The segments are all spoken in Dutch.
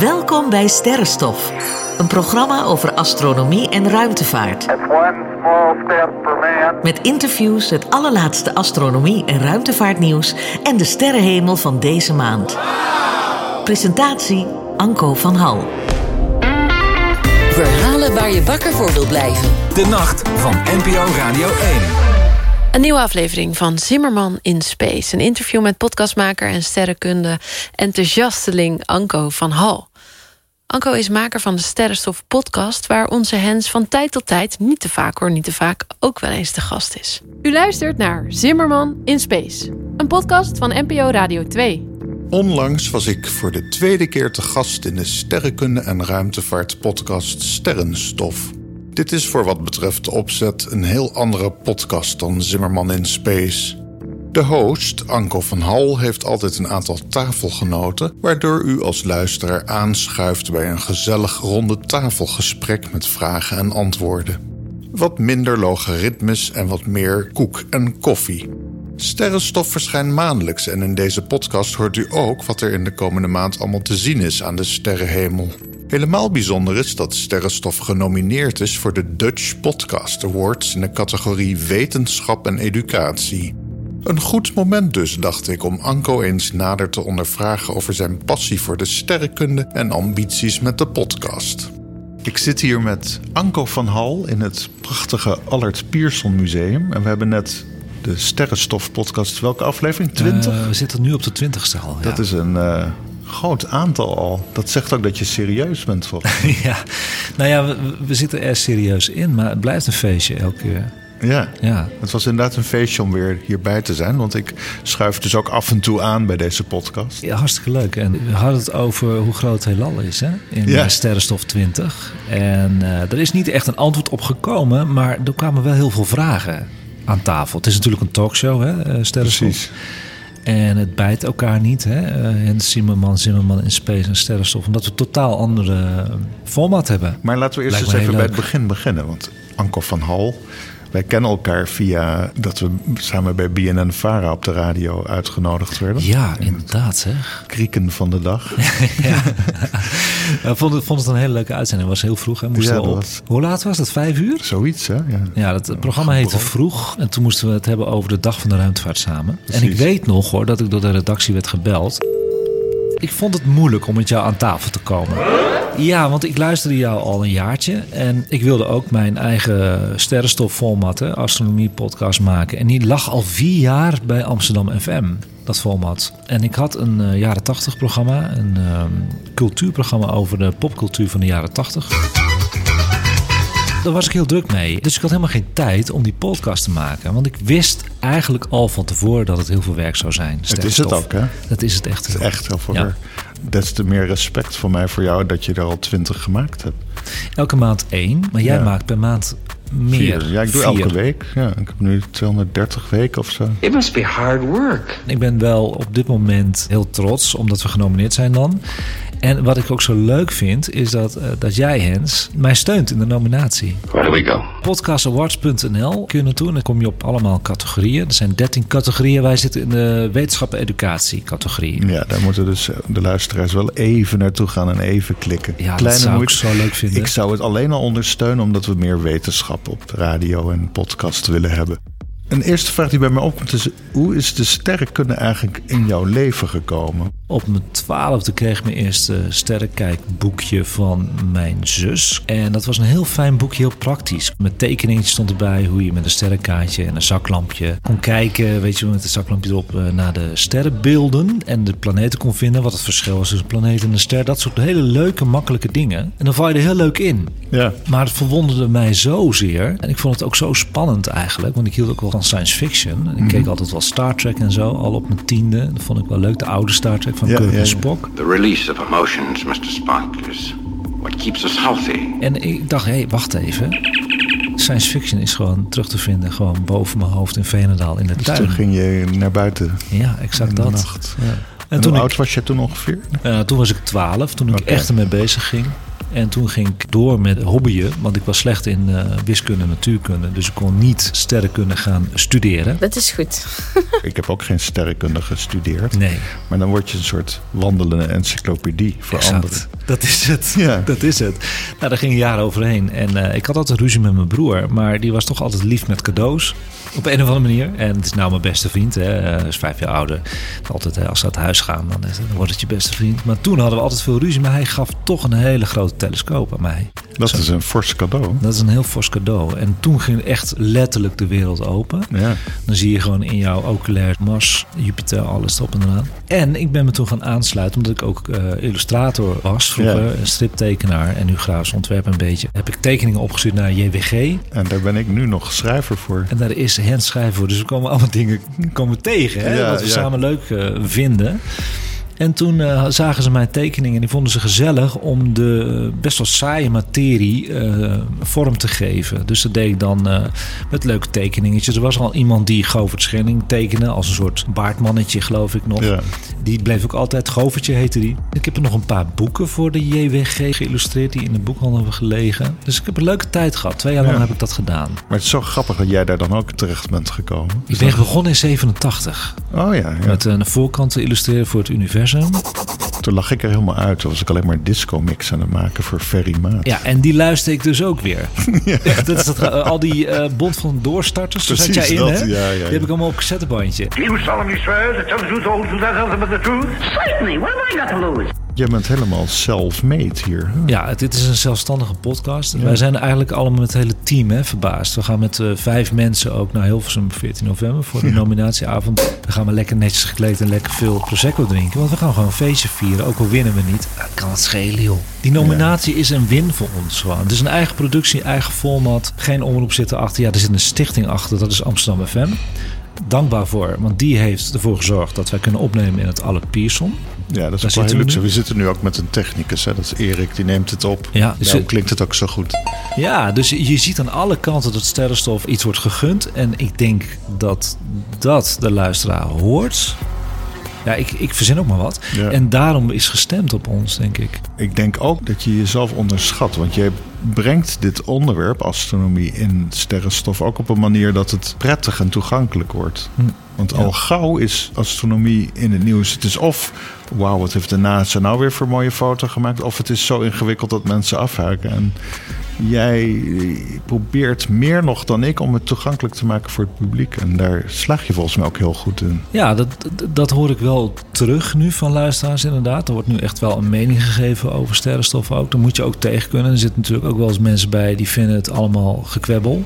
Welkom bij Sterrenstof, een programma over astronomie en ruimtevaart. It's one small step for man. Met interviews, het allerlaatste astronomie- en ruimtevaartnieuws en de sterrenhemel van deze maand. Presentatie Anko van Hal. Verhalen waar je wakker voor wil blijven. De nacht van NPO Radio 1. Een nieuwe aflevering van Zimmerman in Space. Een interview met podcastmaker en sterrenkunde enthousiasteling Anko van Hal. Anko is maker van de Sterrenstof podcast... waar onze Hens van tijd tot tijd, niet te vaak hoor, niet te vaak... ook wel eens de gast is. U luistert naar Zimmerman in Space. Een podcast van NPO Radio 2. Onlangs was ik voor de tweede keer te gast in de sterrenkunde en ruimtevaart podcast Sterrenstof. Dit is voor wat betreft de opzet een heel andere podcast dan Zimmerman in Space. De host, Anko van Hal, heeft altijd een aantal tafelgenoten, waardoor u als luisteraar aanschuift bij een gezellig ronde tafelgesprek met vragen en antwoorden. Wat minder logaritmes en wat meer koek en koffie. Sterrenstof verschijnt maandelijks en in deze podcast hoort u ook wat er in de komende maand allemaal te zien is aan de sterrenhemel. Helemaal bijzonder is dat Sterrenstof genomineerd is voor de Dutch Podcast Awards in de categorie Wetenschap en Educatie. Een goed moment dus, dacht ik, om Anko eens nader te ondervragen over zijn passie voor de sterrenkunde en ambities met de podcast. Ik zit hier met Anko van Hal in het prachtige Allard Pierson Museum. En we hebben net de Sterrenstof podcast. Welke aflevering? 20? Eh, we zitten nu op de twintigste al. Dat is een eh, groot aantal al. Dat zegt ook dat je serieus bent, volgens mij. ja. Nou ja, we, we zitten er serieus in, maar het blijft een feestje elke keer. Ja. Ja. Het was inderdaad een feestje om weer hierbij te zijn. Want ik schuif dus ook af en toe aan bij deze podcast. ja, hartstikke leuk. En we hadden het over hoe groot het heelal is hè? in Ja. eh, Sterrenstof 20. En eh, er is niet echt een antwoord op gekomen, maar er kwamen wel heel veel vragen aan tafel. Het is natuurlijk een talkshow, hè, eh, Sterrenstof. Precies. En het bijt elkaar niet. Hè? Hens Zimmerman, Zimmerman in Space en Sterrenstof. Omdat we totaal andere format hebben. Maar laten we eerst Lijkt eens even bij het begin beginnen. Want Anko van Hal, wij kennen elkaar via dat we samen bij BNN Vara op de radio uitgenodigd werden. Ja, inderdaad zeg. Krieken van de dag. ja. Ik vond het, vond het een hele leuke uitzending. Het was heel vroeg. Hè? Moesten Ja, we dat op. was- Hoe laat was het? Vijf uur? Zoiets, hè? Ja. Ja, dat, het programma heette Vroeg. En toen moesten we het hebben over de Dag van de Ruimtevaart samen. En ik weet nog hoor, dat ik door de redactie werd gebeld. Ik vond het moeilijk om met jou aan tafel te komen. Ja, want ik luisterde jou al een jaartje. En ik wilde ook mijn eigen sterrenstof-format, hè, astronomie-podcast maken. En die lag al vier jaar bij Amsterdam FM, dat format. En ik had een eh, jaren tachtig programma, een ehm, cultuurprogramma over de popcultuur van de jaren tachtig. Daar was ik heel druk mee. Dus ik had helemaal geen tijd om die podcast te maken. Want ik wist eigenlijk al van tevoren dat het heel veel werk zou zijn. Het is het ook, hè? Dat is het echt. Het is echt heel veel Ja. werk. Des te meer respect voor mij voor jou dat je er al twintig gemaakt hebt. Elke maand één, maar jij Ja. maakt per maand meer. Vier. Ja, ik doe Vier. elke week. Ja, ik heb nu 230 weken of zo. It must be hard work. Ik ben wel op dit moment heel trots, omdat we genomineerd zijn dan. En wat ik ook zo leuk vind, is dat, eh, dat jij, Hens, mij steunt in de nominatie. Where we go? podcastawards.nl kun je naartoe en dan kom je op allemaal categorieën. Er zijn 13 categorieën. Wij zitten in de wetenschap en educatie categorie. Ja, daar moeten dus de luisteraars wel even naartoe gaan en even klikken. Ja, dat zou ik zo leuk vinden. Ik zou het alleen al ondersteunen omdat we meer wetenschap op de radio en podcast willen hebben. Een eerste vraag die bij mij opkomt is: hoe is de sterrenkunde eigenlijk in jouw leven gekomen? Op mijn twaalfde kreeg ik mijn eerste sterrenkijkboekje van mijn zus. En dat was een heel fijn boekje, heel praktisch. Met tekeningen stond erbij hoe je met een sterrenkaartje en een zaklampje kon kijken. Weet je, met het zaklampje erop eh, naar de sterrenbeelden. En de planeten kon vinden. Wat het verschil was tussen een planeet en een ster. Dat soort hele leuke, makkelijke dingen. En dan val je er heel leuk in. Ja, Maar het verwonderde mij zozeer. En ik vond het ook zo spannend eigenlijk. Want ik hield ook wel van science fiction. En ik keek altijd wel Star Trek en zo. Al op mijn tiende. Dat vond ik wel leuk. De oude Star Trek van Ja, Kirk ja. Spock. The release of emotions, Mr. Spock, is what keeps us healthy. En ik dacht, hé, hey, wacht even. Science fiction is gewoon terug te vinden. Gewoon boven mijn hoofd in Veenendaal in de dus tuin. toen ging je naar buiten Ja, exact in de dat. nacht. Ja. En, En toen, hoe ik, oud was je toen ongeveer? toen was ik twaalf. Toen ik echt ermee bezig ging. En toen ging ik door met hobbyen, want ik was slecht in eh, wiskunde en natuurkunde. Dus ik kon niet sterrenkunde gaan studeren. Dat is goed. Ik heb ook geen sterrenkunde gestudeerd. Nee, Maar dan word je een soort wandelende encyclopedie voor exact. anderen. Dat is het. Ja. Dat is het. Nou, daar ging een jaar overheen. En eh, ik had altijd ruzie met mijn broer. Maar die was toch altijd lief met cadeaus. Op een of andere manier. En het is nou mijn beste vriend. Hè. Eh, Hij is vijf jaar ouder. Altijd eh, als ze uit huis gaan, dan, dan wordt het je beste vriend. Maar toen hadden we altijd veel ruzie. Maar hij gaf toch een hele grote telescoop aan mij. Dat is een fors cadeau. Dat is een heel fors cadeau. En toen ging echt letterlijk de wereld open. Ja. Dan zie je gewoon in jouw oculair Mars, Jupiter, alles erop en eraan. En ik ben me toen gaan aansluiten, omdat ik ook eh, illustrator was vroeger, Ja. een striptekenaar en nu grafisch ontwerp een beetje. Heb ik tekeningen opgestuurd naar JWG En daar ben ik nu nog schrijver voor. en daar is Hens schrijver voor. Dus we komen allemaal dingen komen tegen, hè, Ja, wat we samen leuk eh, vinden. En toen eh, zagen ze mijn tekeningen en die vonden ze gezellig om de eh, best wel saaie materie eh, vorm te geven. Dus dat deed ik dan eh, met leuke tekeningetjes. Er was al iemand die Govert Schenning tekende als een soort baardmannetje, geloof ik nog. Ja. Die bleef ook altijd, Govertje heette die. Ik heb er nog een paar boeken voor de JWG geïllustreerd die in de boekhandel hebben gelegen. Dus ik heb een leuke tijd gehad. Twee jaar lang Ja. heb ik dat gedaan. Maar het is zo grappig dat jij daar dan ook terecht bent gekomen. Ik ben begonnen in 87. Oh ja, ja. Met een voorkant te illustreren voor het universum. Toen lag ik er helemaal uit. Toen was ik alleen maar disco mix aan het maken voor Ferry Maat. Ja, en die luister ik dus ook weer. dat is dat, eh, al die eh, bond van doorstarters, daar zat jij in, dat, hè? ja, ja, Die ja. heb ik allemaal op cassettebandje. You solemnly swear to tell the truth, the whole truth, and nothing but the truth? Certainly. What have I got to lose? Jij bent helemaal self-made hier. Ja, dit is een zelfstandige podcast. Wij zijn eigenlijk allemaal met het hele team hè, verbaasd. We gaan met eh, vijf mensen ook naar Hilversum op 14 november voor de nominatieavond. Dan gaan we lekker netjes gekleed en lekker veel Prosecco drinken. Want we gaan gewoon een feestje vieren, ook al winnen we niet. Dat kan het schelen, joh. Die nominatie is een win voor ons gewoon. Het is een eigen productie, eigen format. Geen omroep zitten achter. Ja, er zit een stichting achter, dat is Amsterdam FM. Dankbaar voor, want die heeft ervoor gezorgd dat wij kunnen opnemen in het Albert Pierson. Ja, dat is Daar ook wel heel luxe. We zitten nu ook met een technicus. Hè? Dat is Erik, die neemt het op. Ja, dus Daarom klinkt het ook zo goed. Ja, dus je ziet aan alle kanten dat sterrenstof iets wordt gegund. En ik denk dat dat de luisteraar hoort. Ja, ik, ik verzin ook maar wat. Ja. En daarom is gestemd op ons, denk ik. Ik denk ook dat je jezelf onderschat. Want jij brengt dit onderwerp, astronomie, in sterrenstof ook op een manier dat het prettig en toegankelijk wordt. Hm. Want al gauw is astronomie in het nieuws. Het is of, wauw, wat heeft de NASA nou weer voor mooie foto gemaakt? Of het is zo ingewikkeld dat mensen afhaken. En jij probeert meer nog dan ik om het toegankelijk te maken voor het publiek. En daar slaag je volgens mij ook heel goed in. Ja, dat, dat, hoor ik wel terug nu van luisteraars inderdaad. Er wordt nu echt wel een mening gegeven over sterrenstof ook. Daar moet je ook tegen kunnen. Er zitten natuurlijk ook wel eens mensen bij die vinden het allemaal gekwebbel.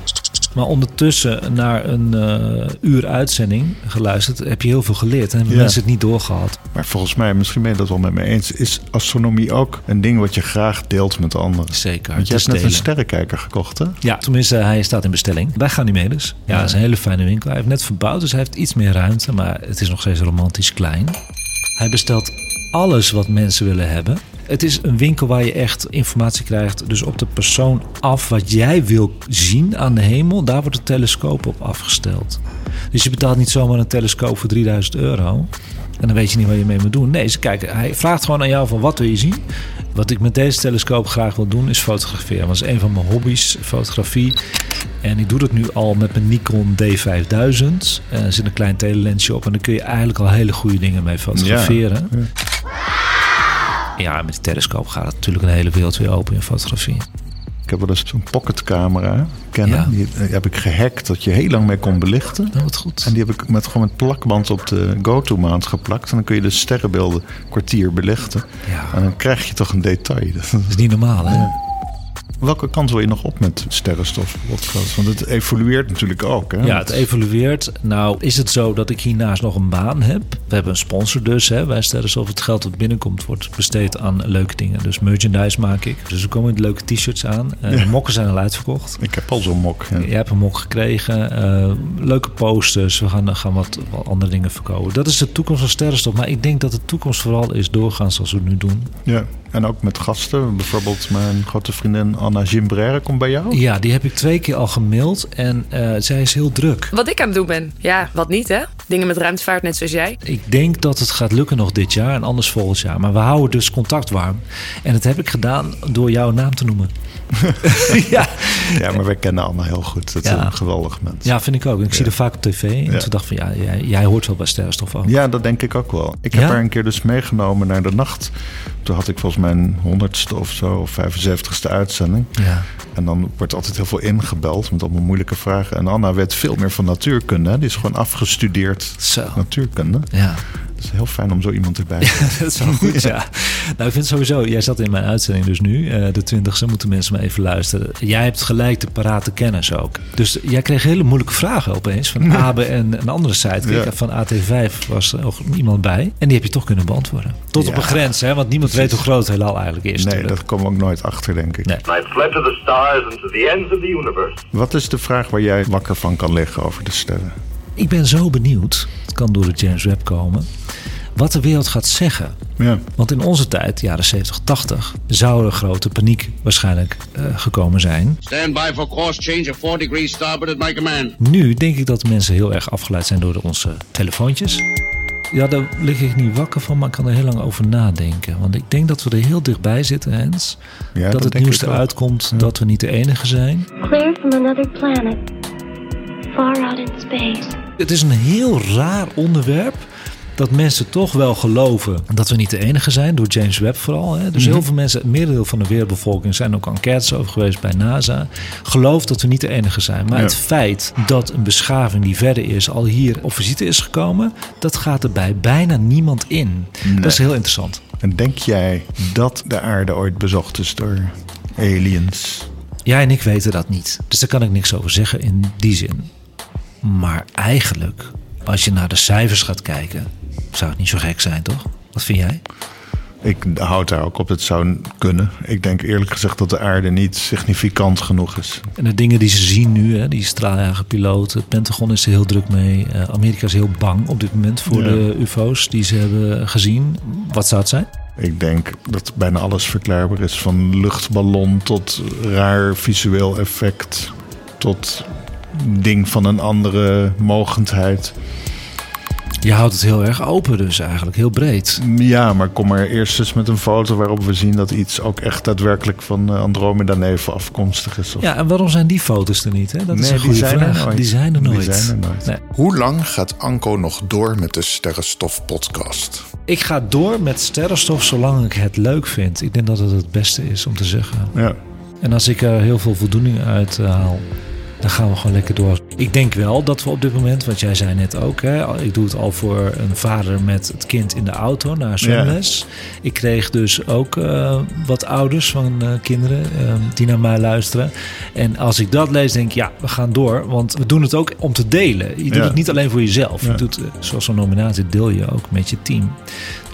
Maar ondertussen naar een eh, uur uitzending geluisterd, heb je heel veel geleerd. En hebben Ja. mensen het niet doorgehad. Maar volgens mij, misschien ben je dat wel met me eens, is astronomie ook een ding wat je graag deelt met anderen. Zeker. Want je het is hebt net een. Sterrenkijker gekocht, hè? Ja, tenminste, hij staat in bestelling. Bij Ganymedes. Ja, dat is een hele fijne winkel. Hij heeft net verbouwd, dus hij heeft iets meer ruimte. Maar het is nog steeds romantisch klein. Hij bestelt alles wat mensen willen hebben. Het is een winkel waar je echt informatie krijgt. Dus op de persoon af wat jij wil zien aan de hemel. Daar wordt de telescoop op afgesteld. Dus je betaalt niet zomaar een telescoop voor 3000 euro. En dan weet je niet wat je mee moet doen. Nee, ze kijken. Hij vraagt gewoon aan jou van wat wil je zien. Wat ik met deze telescoop graag wil doen is fotograferen. Dat is een van mijn hobby's, fotografie. En ik doe dat nu al met mijn Nikon D5000. Er zit een klein telelensje op en dan kun je eigenlijk al hele goede dingen mee fotograferen. Ja, met die telescoop gaat het natuurlijk een hele wereld weer open in fotografie. Ik heb wel eens zo'n pocketcamera kennen. Ja. Die eh, heb ik gehackt dat je heel lang mee kon belichten. Nou, wat goed. En die heb ik met, gewoon met plakband op de GoTo-maand geplakt. En dan kun je de sterrenbeelden een kwartier belichten. Ja. En dan krijg je toch een detail. Dat is niet normaal, hè? Welke kant wil je nog op met sterrenstof? Want het evolueert natuurlijk ook. Hè? Ja, het evolueert. Nou, is het zo dat ik hiernaast nog een baan heb? We hebben een sponsor dus. Hè. Wij stellen of het geld dat binnenkomt wordt besteed aan leuke dingen. Dus merchandise maak ik. Dus er komen met leuke t-shirts aan. De mokken zijn al uitverkocht. Ik heb al zo'n mok. ja. Jij hebt een mok gekregen. eh, leuke posters. We gaan, gaan wat, wat andere dingen verkopen. Dat is de toekomst van sterrenstof. Maar ik denk dat de toekomst vooral is doorgaan zoals we het nu doen. Ja, en ook met gasten. Bijvoorbeeld mijn grote vriendin Anna Gimbrère komt bij jou. Ja, die heb ik twee keer al gemaild. En eh, zij is heel druk. Wat ik aan het doen ben. Ja, wat niet hè? Dingen met ruimtevaart net zoals jij. Ik denk dat het gaat lukken nog dit jaar en anders volgend jaar. Maar we houden dus contact warm. En dat heb ik gedaan door jouw naam te noemen. ja. Ja, maar wij kennen Anna heel goed. Dat is Ja. een geweldig mens. ja, vind ik ook. Ik zie haar vaak op tv. En Ja. toen dacht ik van, ja, jij, jij hoort wel bij Sterrenstof ook. Ja, dat denk ik ook wel. Ik heb haar een keer dus meegenomen naar de Toen had ik volgens mij een honderdste of zo, of 75ste uitzending. Ja. En dan wordt altijd heel veel ingebeld met allemaal moeilijke vragen. En Anna weet veel meer van natuurkunde. Hè? Die is gewoon afgestudeerd Zo. natuurkunde. Ja. Het is heel fijn om zo iemand erbij te hebben. dat is wel goed, ja. Nou, ik vind sowieso, jij zat in mijn uitzending dus nu, eh, de twintigste, moeten mensen maar even luisteren. Jij hebt gelijk de parate kennis ook. Dus jij kreeg hele moeilijke vragen opeens van Abe en een andere site. Kijk, Ja. Van AT5 was er nog iemand bij en die heb je toch kunnen beantwoorden. Tot op een grens, hè, want niemand weet hoe groot het heelal eigenlijk is. Nee, natuurlijk. dat komen we ook nooit achter, denk ik. Nee. To the stars and to the ends of the universe. Wat is de vraag waar jij wakker van kan liggen over de sterren? Ik ben zo benieuwd, het kan door de James Webb komen, wat de wereld gaat zeggen. Ja. Want in onze tijd, jaren 70, 80, zou er grote paniek waarschijnlijk eh, gekomen zijn. Stand by for course change of 4 degrees starboard at my command. Nu denk ik dat mensen heel erg afgeleid zijn door onze telefoontjes. Ja, daar lig ik niet wakker van, maar ik kan er heel lang over nadenken. Want ik denk dat we er heel dichtbij zitten, Hens. Ja, dat dat het nieuws eruit komt dat we niet de enige zijn. Clear from another planet, far out in space. Het is een heel raar onderwerp. Dat mensen toch wel geloven dat we niet de enige zijn, door James Webb vooral. Hè? Dus heel veel mensen, het merendeel van de wereldbevolking, zijn ook enquêtes over geweest bij NASA. Gelooft dat we niet de enige zijn. Maar Ja. het feit dat een beschaving die verder is, al hier op visite is gekomen, dat gaat er bij bijna niemand in. Dat is heel interessant. En denk jij dat de aarde ooit bezocht is door aliens? Jij en ik weten dat niet. Dus daar kan ik niks over zeggen in die zin. Maar eigenlijk, als je naar de cijfers gaat kijken, zou het niet zo gek zijn, toch? Wat vind jij? Ik houd daar ook op, het zou kunnen. Ik denk eerlijk gezegd dat de aarde niet significant genoeg is. En de dingen die ze zien nu, hè, die straaljagerpiloot, het Pentagon is er heel druk mee. Eh, Amerika is heel bang op dit moment voor Ja. de UFO's die ze hebben gezien. Wat zou het zijn? Ik denk dat bijna alles verklaarbaar is. Van luchtballon tot raar visueel effect. Tot ding van een andere mogendheid. Je houdt het heel erg open dus eigenlijk, heel breed. Ja, maar kom maar eerst eens met een foto waarop we zien dat iets ook echt daadwerkelijk van eh, Andromeda-neven afkomstig is. Of... Ja, en waarom zijn die foto's er niet? Hè? Dat is Nee, een die goede zijn er. Die zijn er Die nooit. zijn er nooit. Nee. Hoe lang gaat Anko nog door met de Sterrenstof podcast? Ik ga door met sterrenstof zolang ik het leuk vind. Ik denk dat het het beste is om te zeggen. Ja. En als ik er heel veel voldoening uit eh, haal, dan gaan we gewoon lekker door. Ik denk wel dat we op dit moment, wat jij zei net ook, hè, ik doe het al voor een vader met het kind in de auto naar zwemles. Ik kreeg dus ook eh, wat ouders van eh, kinderen eh, die naar mij luisteren. En als ik dat lees, denk ik, ja, we gaan door. Want we doen het ook om te delen. Je doet Ja. het niet alleen voor jezelf. Ja. Je doet, eh, zoals zo'n nominatie, deel je ook met je team.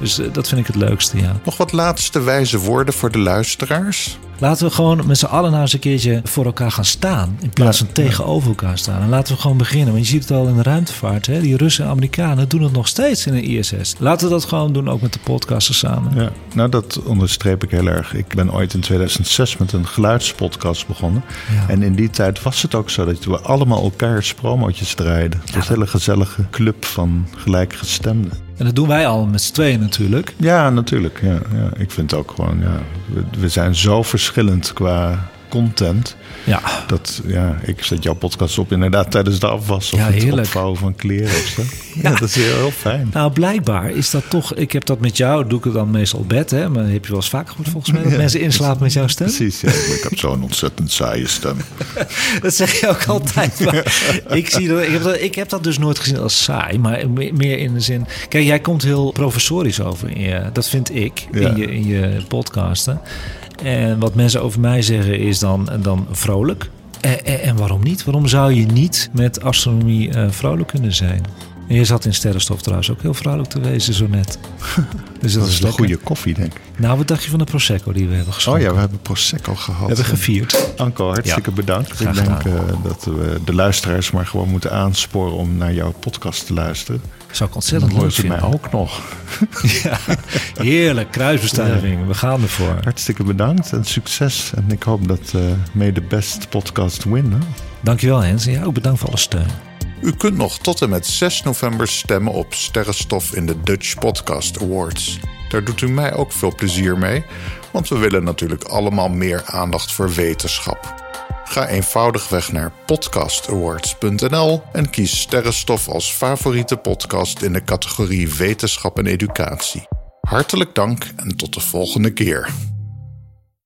Dus eh, dat vind ik het leukste, ja. Nog wat laatste wijze woorden voor de luisteraars? Laten we gewoon met z'n allen nou eens een keertje voor elkaar gaan staan. In plaats Ja, van tegenover elkaar staan. En laten we gewoon beginnen. Want je ziet het al in de ruimtevaart. Hè? Die Russen en Amerikanen doen het nog steeds in een ISS. Laten we dat gewoon doen, ook met de podcasters samen. Ja, nou dat onderstreep ik heel erg. Ik ben ooit in 2006 met een geluidspodcast begonnen. Ja. En in die tijd was het ook zo dat we allemaal elkaars promootjes draaiden. Het was een hele gezellige club van gelijkgestemden. En dat doen wij al met z'n tweeën natuurlijk. Ja, natuurlijk. Ja, ja. Ik vind ook gewoon, ja, we zijn zo verschillend qua content. Ja, Dat, ja, ik zet jouw podcast op inderdaad tijdens de afwas of Ja, het opvouwen van kleren of zo. Ja, dat is heel, heel fijn. nou blijkbaar is dat toch... Ik heb dat met jou, doe ik het dan meestal op bed. Hè? Maar heb je wel eens vaker gehoord volgens mij. Dat Ja. mensen inslapen met jouw stem. Precies, ja. Ik heb zo'n ontzettend saaie stem. Dat zeg je ook altijd. Ik, zie dat, ik, heb dat, ik heb dat dus nooit gezien als saai. Maar me- meer in de zin... Kijk, jij komt heel professorisch over. In je, dat vind ik Ja. in, je, in je podcasten. En wat mensen over mij zeggen is dan, dan vrolijk. En, en, en waarom niet? Waarom zou je niet met astronomie eh, vrolijk kunnen zijn? En je zat in sterrenstof trouwens ook heel vrolijk te wezen zo net. Dus dat, Dat is een goede koffie, denk ik. Nou, wat dacht je van de Prosecco die we hebben Oh geschonken? ja, we hebben Prosecco gehad. We hebben gevierd. Anko, hartstikke Ja. bedankt. Graag ik denk eh, dat we de luisteraars maar gewoon moeten aansporen om naar jouw podcast te luisteren. Zou ik ontzettend leuk ze mij vinden. ook nog. Ja, heerlijk. Kruisbestuiving. We gaan ervoor. Hartstikke bedankt en succes. En ik hoop dat uh, May the Best podcast win. Hè? Dankjewel Hens. En jij ook bedankt voor alle steun. U kunt nog tot en met 6 november stemmen op Sterrenstof in de Dutch Podcast Awards. Daar doet u mij ook veel plezier mee, want we willen natuurlijk allemaal meer aandacht voor wetenschap. Ga eenvoudigweg naar podcastawards.nl en kies Sterrenstof als favoriete podcast in de categorie Wetenschap en Educatie. Hartelijk dank en tot de volgende keer.